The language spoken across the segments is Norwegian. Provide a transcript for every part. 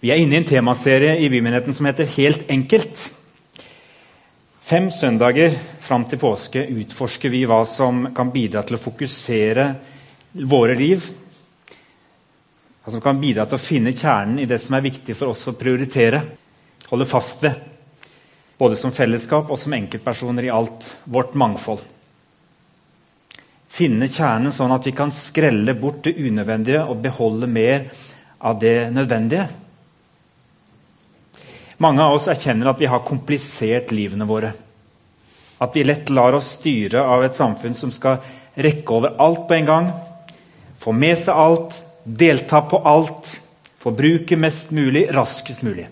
Vi er inne i en temaserie i Bymenigheten som heter Helt enkelt. Fem søndager fram til påske utforsker vi hva som kan bidra til å fokusere våre liv. Hva som kan bidra til å finne kjernen i det som er viktig for oss å prioritere, holde fast ved. Både som fellesskap og som enkeltpersoner i alt vårt mangfold. Finne kjernen sånn at vi kan skrelle bort det unødvendige og beholde mer av det nødvendige. Mange av oss erkjenner at vi har komplisert livene våre. At vi lett lar oss styre av et samfunn som skal rekke over alt på en gang. Få med seg alt, delta på alt, forbruke mest mulig raskest mulig.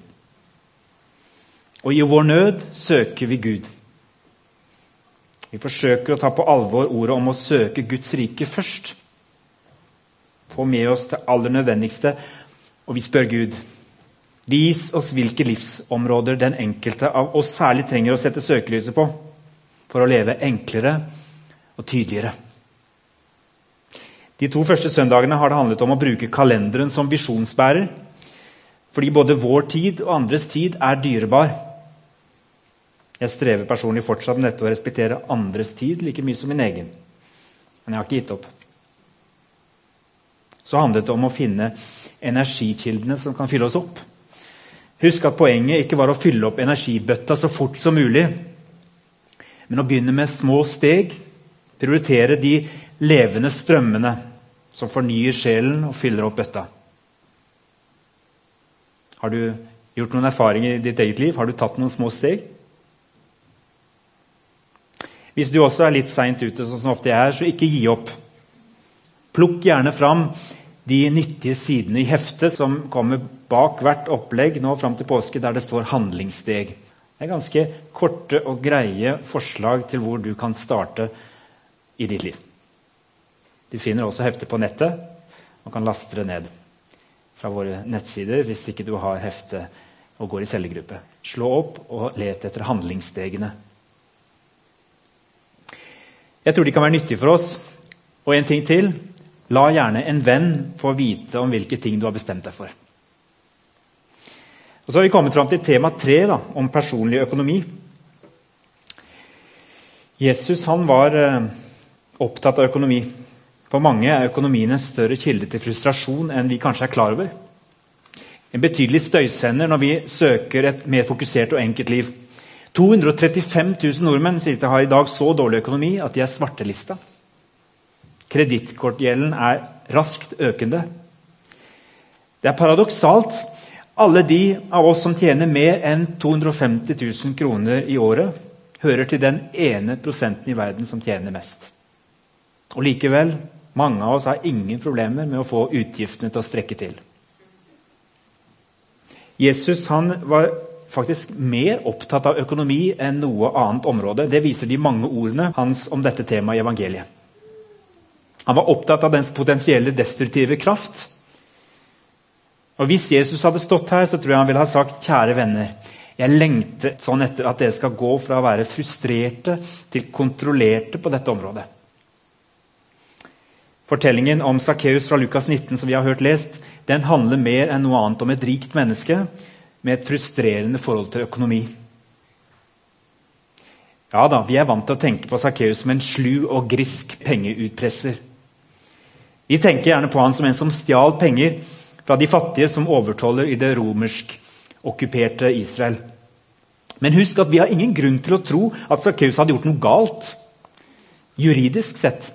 Og i vår nød søker vi Gud. Vi forsøker å ta på alvor ordet om å søke Guds rike først. Få med oss det aller nødvendigste, og vi spør Gud Vis oss hvilke livsområder den enkelte av oss særlig trenger å sette søkelyset på for å leve enklere og tydeligere. De to første søndagene har det handlet om å bruke kalenderen som visjonsbærer. Fordi både vår tid og andres tid er dyrebar. Jeg strever personlig fortsatt med dette å respektere andres tid like mye som min egen. Men jeg har ikke gitt opp. Så handlet det om å finne energikildene som kan fylle oss opp. Husk at poenget ikke var å fylle opp energibøtta så fort som mulig, men å begynne med små steg. Prioritere de levende strømmene som fornyer sjelen og fyller opp bøtta. Har du gjort noen erfaringer i ditt eget liv? Har du tatt noen små steg? Hvis du også er litt seint ute, sånn som ofte jeg er, så ikke gi opp. Plukk gjerne fram de nyttige sidene i heftet som kommer bak hvert opplegg nå fram til påske, der det står 'handlingssteg'. Det er ganske korte og greie forslag til hvor du kan starte i ditt liv. Du finner også heftet på nettet og kan laste det ned fra våre nettsider hvis ikke du har hefte og går i cellegruppe. Slå opp og let etter handlingsstegene. Jeg tror de kan være nyttige for oss. Og en ting til la gjerne en venn få vite om hvilke ting du har bestemt deg for. Og Så har vi kommet fram til tema tre, da, om personlig økonomi. Jesus han var eh, opptatt av økonomi. For mange er økonomien en større kilde til frustrasjon enn vi kanskje er klar over. En betydelig støysender når vi søker et mer fokusert og enkelt liv. 235 000 nordmenn sies det har i dag så dårlig økonomi at de er svartelista. Kredittkortgjelden er raskt økende. Det er paradoksalt alle de av oss som tjener mer enn 250 000 kroner i året, hører til den ene prosenten i verden som tjener mest. Og likevel, mange av oss har ingen problemer med å få utgiftene til å strekke til. Jesus var faktisk mer opptatt av økonomi enn noe annet område. Det viser de mange ordene hans om dette temaet i evangeliet. Han var opptatt av dens potensielle destruktive kraft og Hvis Jesus hadde stått her, så tror jeg han ville ha sagt kjære venner, jeg lengter sånn etter at dere skal gå fra å være frustrerte til kontrollerte på dette området. Fortellingen om Sakkeus fra Lukas 19 som vi har hørt lest, den handler mer enn noe annet om et rikt menneske med et frustrerende forhold til økonomi. Ja da, Vi er vant til å tenke på Sakkeus som en slu og grisk pengeutpresser. Vi tenker gjerne på han som en som stjal penger fra de fattige som overtoller i det romersk-okkuperte Israel. Men husk at vi har ingen grunn til å tro at Sakkeus hadde gjort noe galt. Juridisk sett.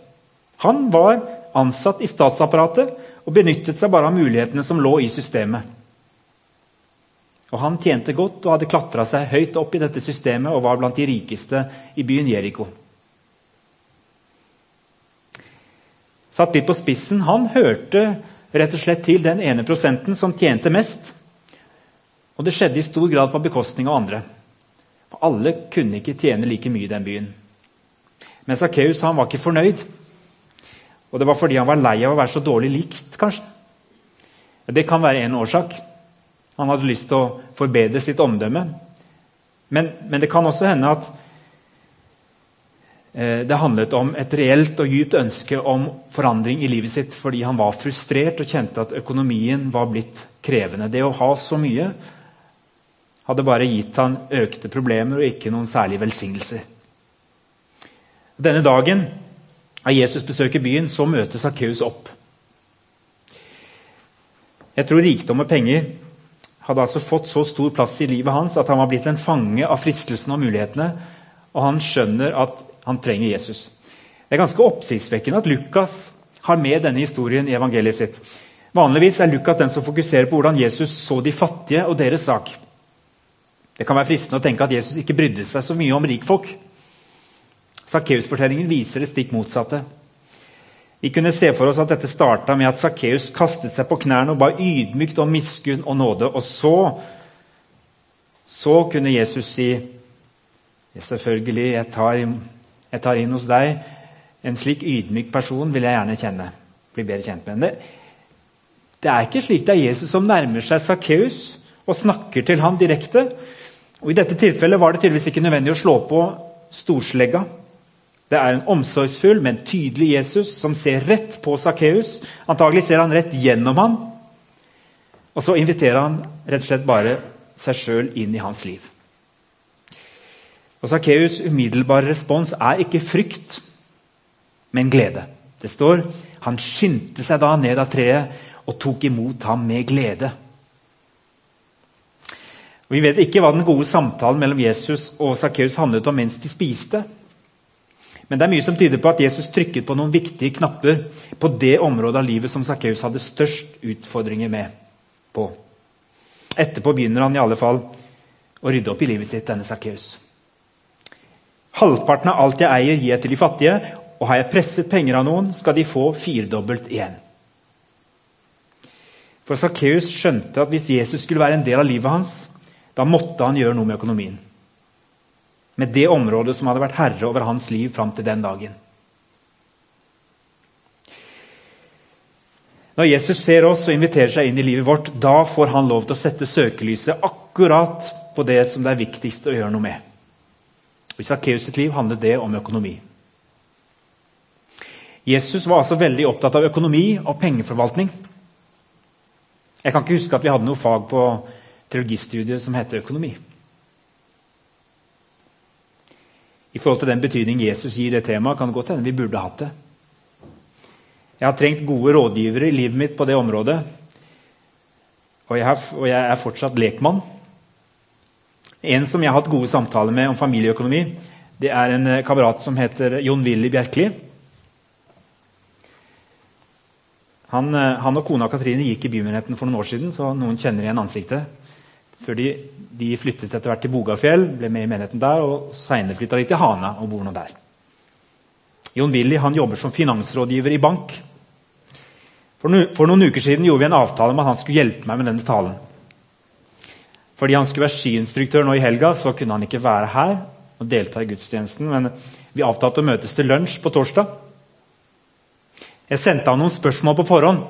Han var ansatt i statsapparatet og benyttet seg bare av mulighetene som lå i systemet. Og Han tjente godt og hadde klatra seg høyt opp i dette systemet og var blant de rikeste i byen Jeriko. Satt litt på spissen, han hørte rett og slett til den ene prosenten som tjente mest. Og det skjedde i stor grad på bekostning av andre. For alle kunne ikke tjene like mye i den byen. Men Sakkeus var ikke fornøyd. Og det var fordi han var lei av å være så dårlig likt, kanskje. Det kan være en årsak. Han hadde lyst til å forbedre sitt omdømme. Men, men det kan også hende at det handlet om et reelt og dypt ønske om forandring i livet sitt fordi han var frustrert og kjente at økonomien var blitt krevende. Det å ha så mye hadde bare gitt han økte problemer og ikke noen særlige velsignelser. Denne dagen av Jesus besøker byen, så møter Sakkeus opp. Jeg tror rikdom og penger hadde altså fått så stor plass i livet hans at han var blitt en fange av fristelsene og mulighetene, og han skjønner at han trenger Jesus. Det er ganske oppsiktsvekkende at Lukas har med denne historien i evangeliet sitt. Vanligvis er Lukas den som fokuserer på hvordan Jesus så de fattige og deres sak. Det kan være fristende å tenke at Jesus ikke brydde seg så mye om rikfolk. Sakkeus-fortellingen viser det stikk motsatte. Vi kunne se for oss at dette starta med at Sakkeus kastet seg på knærne og ba ydmykt om miskunn og nåde. Og så, så kunne Jesus si Selvfølgelig, jeg tar jeg tar inn hos deg. En slik ydmyk person vil jeg gjerne kjenne. Bli bedre kjent med. Det, det er ikke slik det er Jesus som nærmer seg Sakkeus og snakker til ham direkte. Og I dette tilfellet var det tydeligvis ikke nødvendig å slå på storslegga. Det er en omsorgsfull, men tydelig Jesus som ser rett på Sakkeus. Antagelig ser han rett gjennom ham. Og så inviterer han rett og slett bare seg sjøl inn i hans liv. Og Sakkeus' umiddelbare respons er ikke frykt, men glede. Det står han skyndte seg da ned av treet og tok imot ham med glede. Vi vet ikke hva den gode samtalen mellom Jesus og Sakkeus handlet om mens de spiste. Men det er mye som tyder på at Jesus trykket på noen viktige knapper på det området av livet som Sakkeus hadde størst utfordringer med. på. Etterpå begynner han i alle fall å rydde opp i livet sitt, denne Sakkeus. Halvparten av alt jeg eier, gir jeg til de fattige, og har jeg presset penger av noen, skal de få firedobbelt igjen. For Sakkeus skjønte at hvis Jesus skulle være en del av livet hans, da måtte han gjøre noe med økonomien. Med det området som hadde vært herre over hans liv fram til den dagen. Når Jesus ser oss og inviterer seg inn i livet vårt, da får han lov til å sette søkelyset akkurat på det som det er viktigst å gjøre noe med. I Sakkeus liv handlet det om økonomi. Jesus var altså veldig opptatt av økonomi og pengeforvaltning. Jeg kan ikke huske at vi hadde noe fag på teologistudiet som heter økonomi. I forhold til den betydning Jesus gir det temaet, kan det godt hende vi burde hatt det. Jeg har trengt gode rådgivere i livet mitt på det området. Og jeg er fortsatt lekmann. En som jeg har hatt gode samtaler med om familieøkonomi, det er en eh, kamerat som heter Jon Willy Bjerkeli. Han, eh, han, og kona Katrine gikk i bymenigheten for noen år siden, så noen kjenner igjen ansiktet. Før de, de flyttet etter hvert til Bogafjell, ble med i menigheten der, og seinere flytta de til Hana og bor nå der. Jon Willy han jobber som finansrådgiver i bank. For, no, for noen uker siden gjorde vi en avtale om at han skulle hjelpe meg med denne talen. Fordi han skulle være skiinstruktør nå i helga, så kunne han ikke være her og delta i gudstjenesten. Men vi avtalte å møtes til lunsj på torsdag. Jeg sendte ham noen spørsmål på forhånd.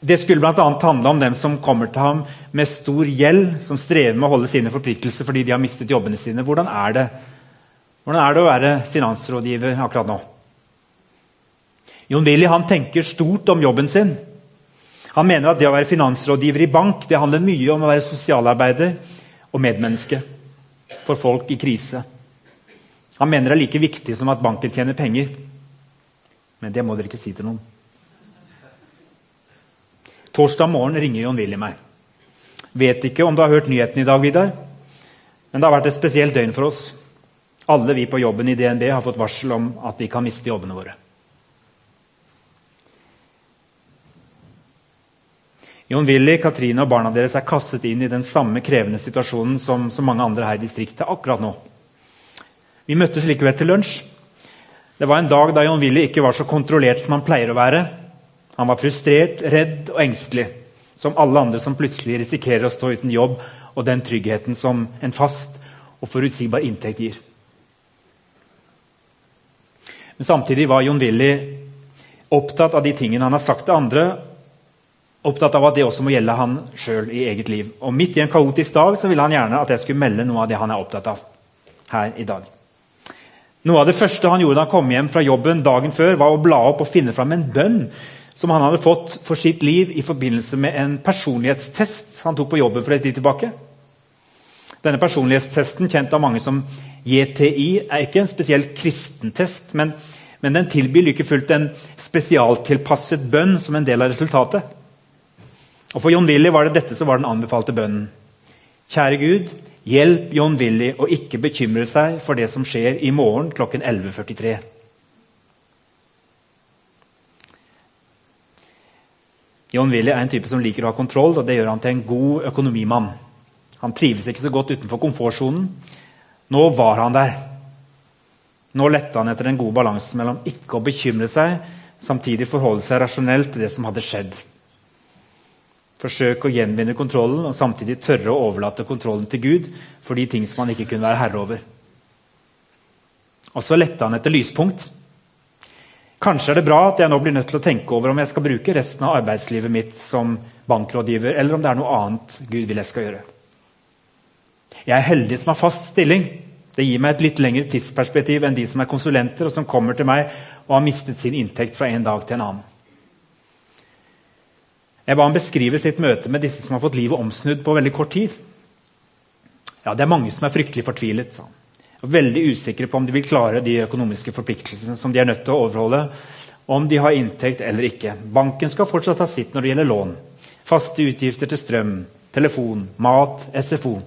Det skulle bl.a. handle om dem som kommer til ham med stor gjeld, som strever med å holde sine forpliktelser fordi de har mistet jobbene sine. Hvordan er det, Hvordan er det å være finansrådgiver akkurat nå? Jon Willy han tenker stort om jobben sin. Han mener at det å være finansrådgiver i bank det handler mye om å være sosialarbeider og medmenneske for folk i krise. Han mener det er like viktig som at banken tjener penger. Men det må dere ikke si til noen. Torsdag morgen ringer Jon Willy meg. Vet ikke om du har hørt nyheten i dag, Vidar, men det har vært et spesielt døgn for oss. Alle vi på jobben i DNB har fått varsel om at vi kan miste jobbene våre. Jon Willy, Katrine og barna deres er kastet inn i den samme krevende situasjonen som, som mange andre her i distriktet akkurat nå. Vi møttes likevel til lunsj. Det var en dag da Jon Willy ikke var så kontrollert som han pleier å være. Han var frustrert, redd og engstelig, som alle andre som plutselig risikerer å stå uten jobb og den tryggheten som en fast og forutsigbar inntekt gir. Men samtidig var Jon Willy opptatt av de tingene han har sagt til andre, opptatt av at det også må gjelde han sjøl i eget liv. Og Midt i en kaotisk dag så ville han gjerne at jeg skulle melde noe av det han er opptatt av her i dag. Noe av det første han gjorde da han kom hjem fra jobben dagen før, var å bla opp og finne fram en bønn som han hadde fått for sitt liv i forbindelse med en personlighetstest han tok på jobben for en tid tilbake. Denne personlighetstesten, kjent av mange som JTI, er ikke en spesielt kristen test, men, men den tilbyr like fullt en spesialtilpasset bønn som en del av resultatet. Og For John Willy var det dette som var den anbefalte bønnen. Kjære Gud, hjelp John Willy å ikke bekymre seg for det som skjer i morgen klokken 11.43. John Willy er en type som liker å ha kontroll, og det gjør han til en god økonomimann. Han trives ikke så godt utenfor komfortsonen. Nå var han der. Nå lette han etter en god balanse mellom ikke å bekymre seg, samtidig forholde seg rasjonelt til det som hadde skjedd. Forsøke å gjenvinne kontrollen og samtidig tørre å overlate kontrollen til Gud for de ting som han ikke kunne være herre over. Og så lette han etter lyspunkt. Kanskje er det bra at jeg nå blir nødt til å tenke over om jeg skal bruke resten av arbeidslivet mitt som bankrådgiver, eller om det er noe annet Gud vil jeg skal gjøre. Jeg er heldig som har fast stilling. Det gir meg et litt lengre tidsperspektiv enn de som er konsulenter og som kommer til meg og har mistet sin inntekt fra en dag til en annen. Jeg ba ham beskrive sitt møte med disse som har fått livet omsnudd på veldig kort tid. Ja, Det er mange som er fryktelig fortvilet. Og veldig usikre på om de vil klare de økonomiske forpliktelsene som de er nødt til å overholde. Om de har inntekt eller ikke. Banken skal fortsatt ha sitt når det gjelder lån. Faste utgifter til strøm, telefon, mat, SFO.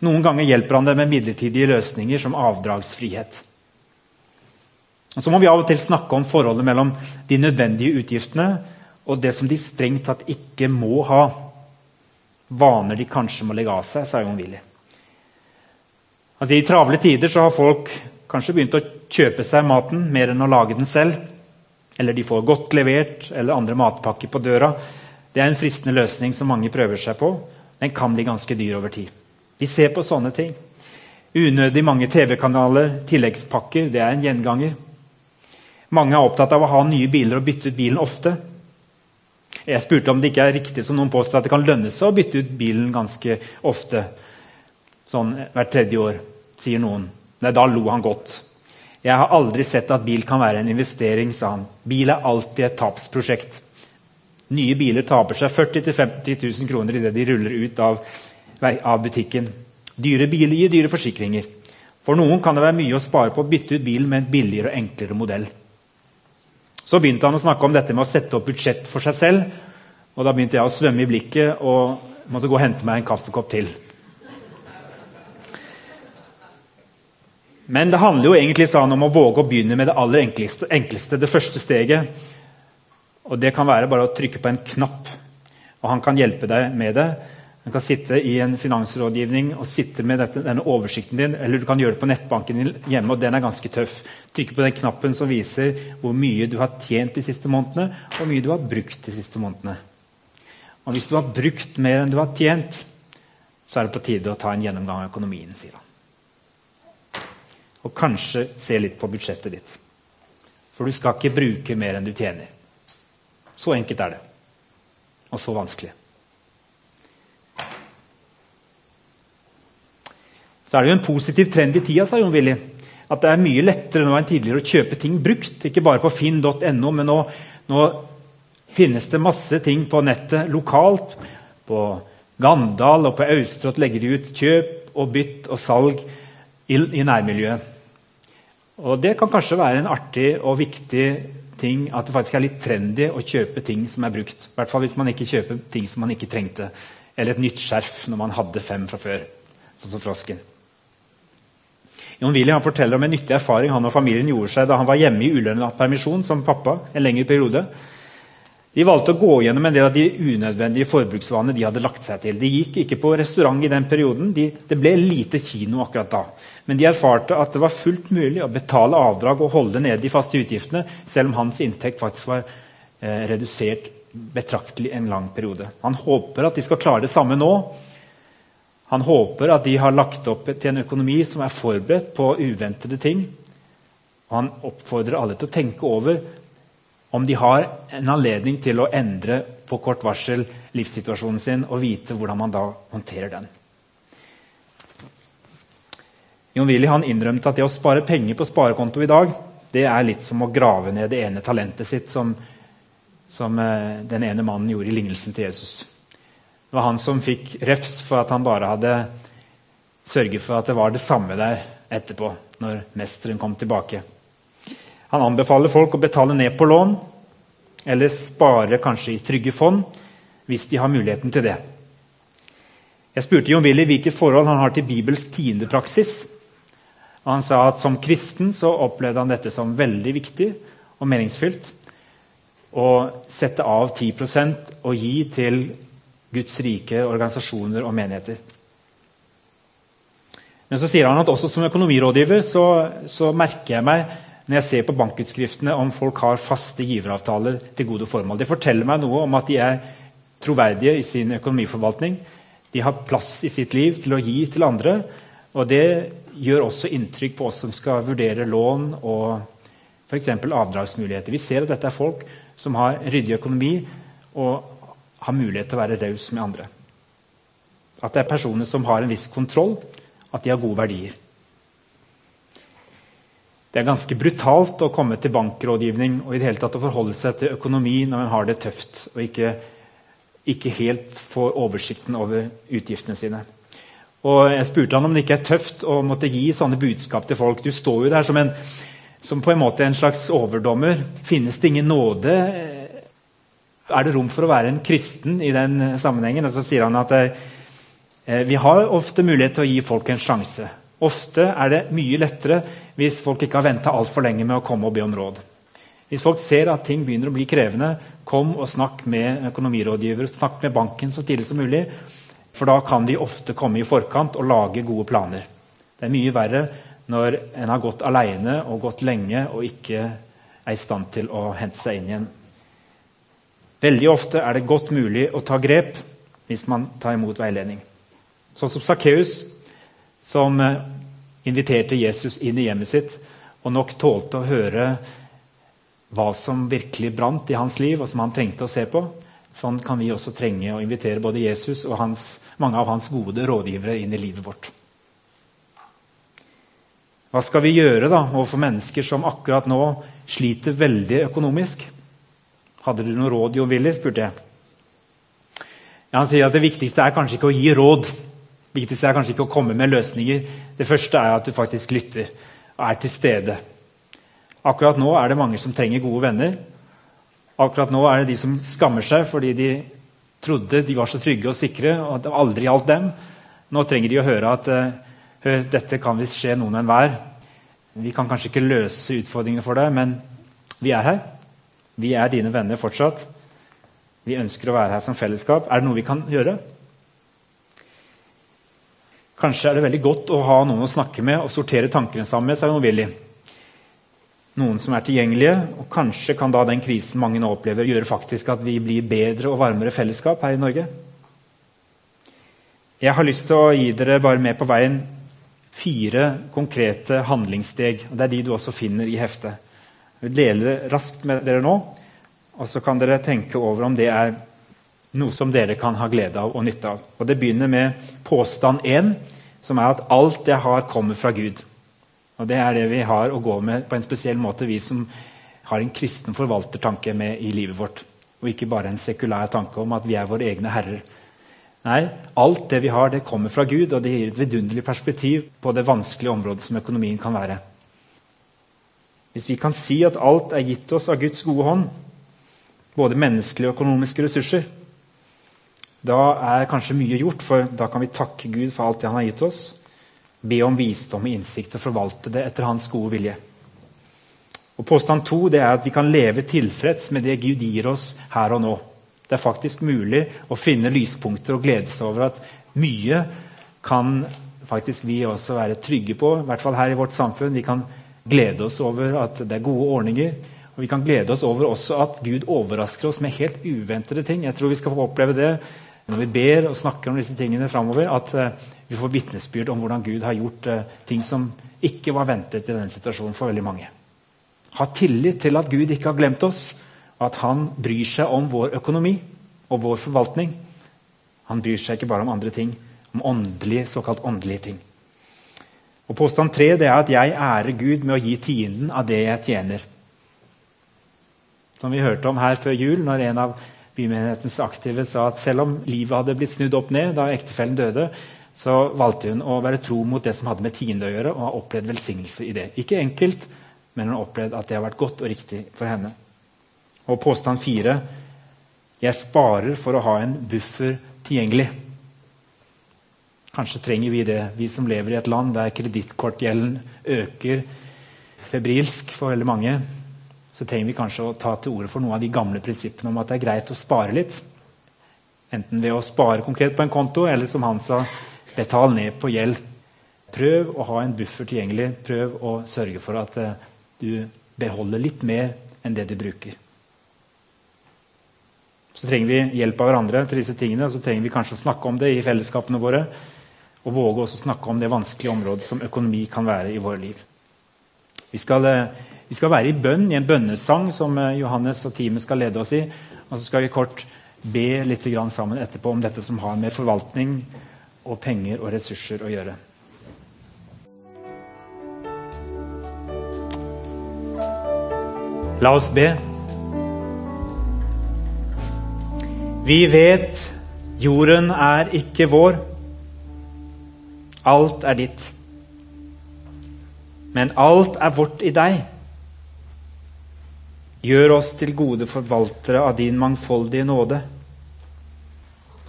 Noen ganger hjelper han dem med midlertidige løsninger som avdragsfrihet. Og Så må vi av og til snakke om forholdet mellom de nødvendige utgiftene og det som de strengt tatt ikke må ha. Vaner de kanskje må legge av seg, sa John Willy. Altså, I travle tider har folk kanskje begynt å kjøpe seg maten mer enn å lage den selv. Eller de får godt levert eller andre matpakker på døra. Det er en fristende løsning som mange prøver seg på. Den kan bli ganske dyr over tid. Vi ser på sånne ting. Unødig mange TV-kanaler, tilleggspakker, det er en gjenganger. Mange er opptatt av å ha nye biler og bytte ut bilen ofte. Jeg spurte om det ikke er riktig som noen påstår at det kan lønne seg å bytte ut bilen ganske ofte. Sånn hvert tredje år, sier noen. Nei, da lo han godt. Jeg har aldri sett at bil kan være en investering, sa han. Bil er alltid et tapsprosjekt. Nye biler taper seg 40 000-50 000 kroner idet de ruller ut av, av butikken. Dyre biler gir dyre forsikringer. For noen kan det være mye å spare på å bytte ut bilen med en billigere og enklere modell. Så begynte han å snakke om dette med å sette opp budsjett for seg selv. Og da begynte jeg å svømme i blikket og måtte gå og hente meg en kaffekopp til. Men det handler jo egentlig sånn, om å våge å begynne med det aller enkleste, enkleste, det første steget. Og Det kan være bare å trykke på en knapp, og han kan hjelpe deg med det. Du kan sitte i en finansrådgivning og sitte med dette, denne oversikten din, eller du kan gjøre det på nettbanken din hjemme, og den er ganske tøff. Trykke på den knappen som viser hvor mye du har tjent de siste månedene, og hvor mye du har brukt de siste månedene. Og Hvis du har brukt mer enn du har tjent, så er det på tide å ta en gjennomgang av økonomien. sier han. Og kanskje se litt på budsjettet ditt. For du skal ikke bruke mer enn du tjener. Så enkelt er det. Og så vanskelig. Så er det jo en positiv trend i tida, sa Jon Willy. At det er mye lettere nå enn tidligere å kjøpe ting brukt. Ikke bare på finn.no, men nå, nå, finnes det masse ting på nettet lokalt. På Gandal og på Austrått legger de ut kjøp og bytt og salg i, i nærmiljøet. Og Det kan kanskje være en artig og viktig ting at det faktisk er litt trendy å kjøpe ting som er brukt. I hvert fall hvis man ikke kjøper ting som man ikke trengte. Eller et nytt skjerf når man hadde fem fra før. Sånn som frosken. Jon Willy forteller om en nyttig erfaring han og familien gjorde seg da han var hjemme i ulønnet permisjon som pappa en lengre periode. De valgte å gå gjennom en del av de unødvendige forbruksvanene de hadde lagt seg til. De gikk ikke på restaurant i den perioden. De, det ble lite kino akkurat da. Men de erfarte at det var fullt mulig å betale avdrag og holde nede de faste utgiftene, selv om hans inntekt faktisk var eh, redusert betraktelig en lang periode. Han håper at de skal klare det samme nå, han håper at de har lagt opp til en økonomi som er forberedt på uventede ting. Og han oppfordrer alle til å tenke over om de har en anledning til å endre på kort varsel livssituasjonen sin og vite hvordan man da håndterer den. Jon Willy innrømte at det å spare penger på sparekonto i dag det er litt som å grave ned det ene talentet sitt, som, som eh, den ene mannen gjorde i lignelsen til Jesus. Det var han som fikk refs for at han bare hadde sørget for at det var det samme der etterpå, når mesteren kom tilbake. Han anbefaler folk å betale ned på lån, eller spare kanskje i trygge fond, hvis de har muligheten til det. Jeg spurte Jon Willy hvilket forhold han har til Bibels tiendepraksis. Og han sa at som kristen så opplevde han dette som veldig viktig og meningsfylt. Å sette av 10% og gi til Guds rike organisasjoner og menigheter. Men så sier han at også som økonomirådgiver så, så merker jeg meg når jeg ser på bankutskriftene om folk har faste giveravtaler til gode formål. Det forteller meg noe om at de er troverdige i sin økonomiforvaltning. De har plass i sitt liv til å gi til andre. Og det gjør også inntrykk på oss som skal vurdere lån og f.eks. avdragsmuligheter. Vi ser at dette er folk som har ryddig økonomi og har mulighet til å være raus med andre. At det er personer som har en viss kontroll, at de har gode verdier. Det er ganske brutalt å komme til bankrådgivning og i det hele tatt å forholde seg til økonomi når man har det tøft og ikke, ikke helt får oversikten over utgiftene sine. Og Jeg spurte han om det ikke er tøft å måtte gi sånne budskap til folk. Du står jo der som, en, som på en måte en slags overdommer. Finnes det ingen nåde? Er det rom for å være en kristen i den sammenhengen? Og så sier han at eh, vi har ofte mulighet til å gi folk en sjanse. Ofte er det mye lettere hvis folk ikke har venta altfor lenge med å komme og be om råd. Hvis folk ser at ting begynner å bli krevende, kom og snakk med økonomirådgiver, snakk med banken så tidlig som mulig. For da kan de ofte komme i forkant og lage gode planer. Det er mye verre når en har gått alene og gått lenge og ikke er i stand til å hente seg inn igjen. Veldig ofte er det godt mulig å ta grep hvis man tar imot veiledning. Sånn som Sakkeus, som eh, inviterte Jesus inn i hjemmet sitt og nok tålte å høre hva som virkelig brant i hans liv, og som han trengte å se på. Sånn kan vi også trenge å invitere både Jesus og hans mange av hans gode rådgivere inn i livet vårt. Hva skal vi gjøre da overfor mennesker som akkurat nå sliter veldig økonomisk? Hadde du noe råd, Jon Willy? spurte jeg. Ja, han sier at Det viktigste er kanskje ikke å gi råd. Det viktigste er kanskje ikke å komme med løsninger. Det første er at du faktisk lytter og er til stede. Akkurat nå er det mange som trenger gode venner. Akkurat nå er det de som skammer seg fordi de trodde de var så trygge og sikre, og at det aldri gjaldt dem. Nå trenger de å høre at hør, dette kan visst skje noen enhver. Vi kan kanskje ikke løse utfordringene for deg, men vi er her. Vi er dine venner fortsatt. Vi ønsker å være her som fellesskap. Er det noe vi kan gjøre? Kanskje er det veldig godt å ha noen å snakke med og sortere tankene sammen med. sa Willy noen som er tilgjengelige. og Kanskje kan da den krisen mange nå opplever, gjøre faktisk at vi blir bedre og varmere fellesskap her i Norge. Jeg har lyst til å gi dere bare med på veien fire konkrete handlingssteg. og Det er de du også finner i heftet. Jeg vil dele raskt med dere nå, og så kan dere tenke over om det er noe som dere kan ha glede av og nytte av. Og Det begynner med påstand én, som er at alt jeg har, kommer fra Gud. Og Det er det vi har å gå med på en spesiell måte, vi som har en kristen forvaltertanke med i livet vårt. Og ikke bare en sekulær tanke om at vi er våre egne herrer. Nei, alt det vi har, det kommer fra Gud, og det gir et vidunderlig perspektiv på det vanskelige området som økonomien kan være. Hvis vi kan si at alt er gitt oss av Guds gode hånd, både menneskelige og økonomiske ressurser, da er kanskje mye gjort, for da kan vi takke Gud for alt det han har gitt oss. Be om visdom og innsikt og forvalte det etter hans gode vilje. Og Påstand to er at vi kan leve tilfreds med det Gud gir oss her og nå. Det er faktisk mulig å finne lyspunkter og glede seg over at mye kan faktisk vi også være trygge på, i hvert fall her i vårt samfunn. Vi kan glede oss over at det er gode ordninger. Og vi kan glede oss over også at Gud overrasker oss med helt uventede ting. Jeg tror vi skal få oppleve det når vi ber og snakker om disse tingene framover. At eh, vi får vitnesbyrd om hvordan Gud har gjort uh, ting som ikke var ventet i denne situasjonen for veldig mange. Ha tillit til at Gud ikke har glemt oss, og at han bryr seg om vår økonomi og vår forvaltning. Han bryr seg ikke bare om andre ting, om åndelige, såkalt åndelige ting. Og Påstand tre er at jeg ærer Gud med å gi tienden av det jeg tjener. Som vi hørte om her før jul, når en av bymenighetens aktive sa at selv om livet hadde blitt snudd opp ned da ektefellen døde, så valgte hun å være tro mot det som hadde med tiende å gjøre, og har opplevd velsignelse i det. Ikke enkelt, men hun har opplevd at det har vært godt og riktig for henne. Og påstand fire jeg sparer for å ha en buffer tilgjengelig. Kanskje trenger vi det, vi som lever i et land der kredittkortgjelden øker febrilsk for veldig mange. Så trenger vi kanskje å ta til orde for noen av de gamle prinsippene om at det er greit å spare litt. Enten ved å spare konkret på en konto, eller som han sa, betal ned på gjeld. Prøv å ha en buffer tilgjengelig. Prøv å sørge for at uh, du beholder litt mer enn det du bruker. Så trenger vi hjelp av hverandre til disse tingene, og så trenger vi kanskje å snakke om det i fellesskapene våre og våge også snakke om det vanskelige området som økonomi kan være i våre liv. Vi skal, eh, vi skal være i bønn, i en bønnesang som eh, Johannes og teamet skal lede oss i. Og så skal vi kort be litt sammen etterpå om dette som har med forvaltning og penger og ressurser å gjøre. La oss be. Vi vet jorden er ikke vår. Alt er ditt. Men alt er vårt i deg. Gjør oss til gode forvaltere av din mangfoldige nåde.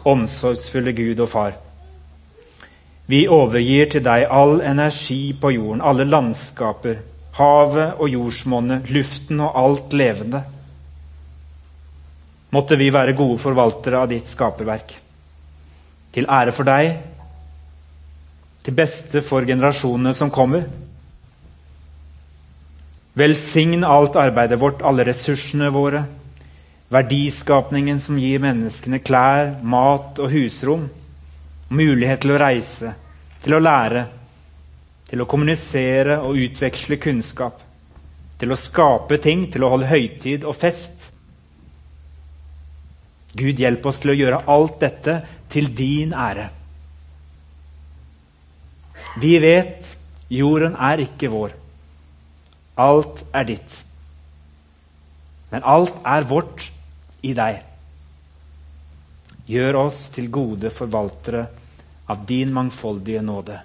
Omsorgsfulle Gud og Far. Vi overgir til deg all energi på jorden, alle landskaper, havet og jordsmonnet, luften og alt levende. Måtte vi være gode forvaltere av ditt skaperverk. Til ære for deg til beste for generasjonene som kommer. Velsign alt arbeidet vårt, alle ressursene våre, verdiskapningen som gir menneskene klær, mat og husrom, mulighet til å reise, til å lære, til å kommunisere og utveksle kunnskap, til å skape ting, til å holde høytid og fest. Gud, hjelp oss til å gjøre alt dette til din ære. Vi vet jorden er ikke vår. Alt er ditt. Men alt er vårt i deg. Gjør oss til gode forvaltere av din mangfoldige nåde.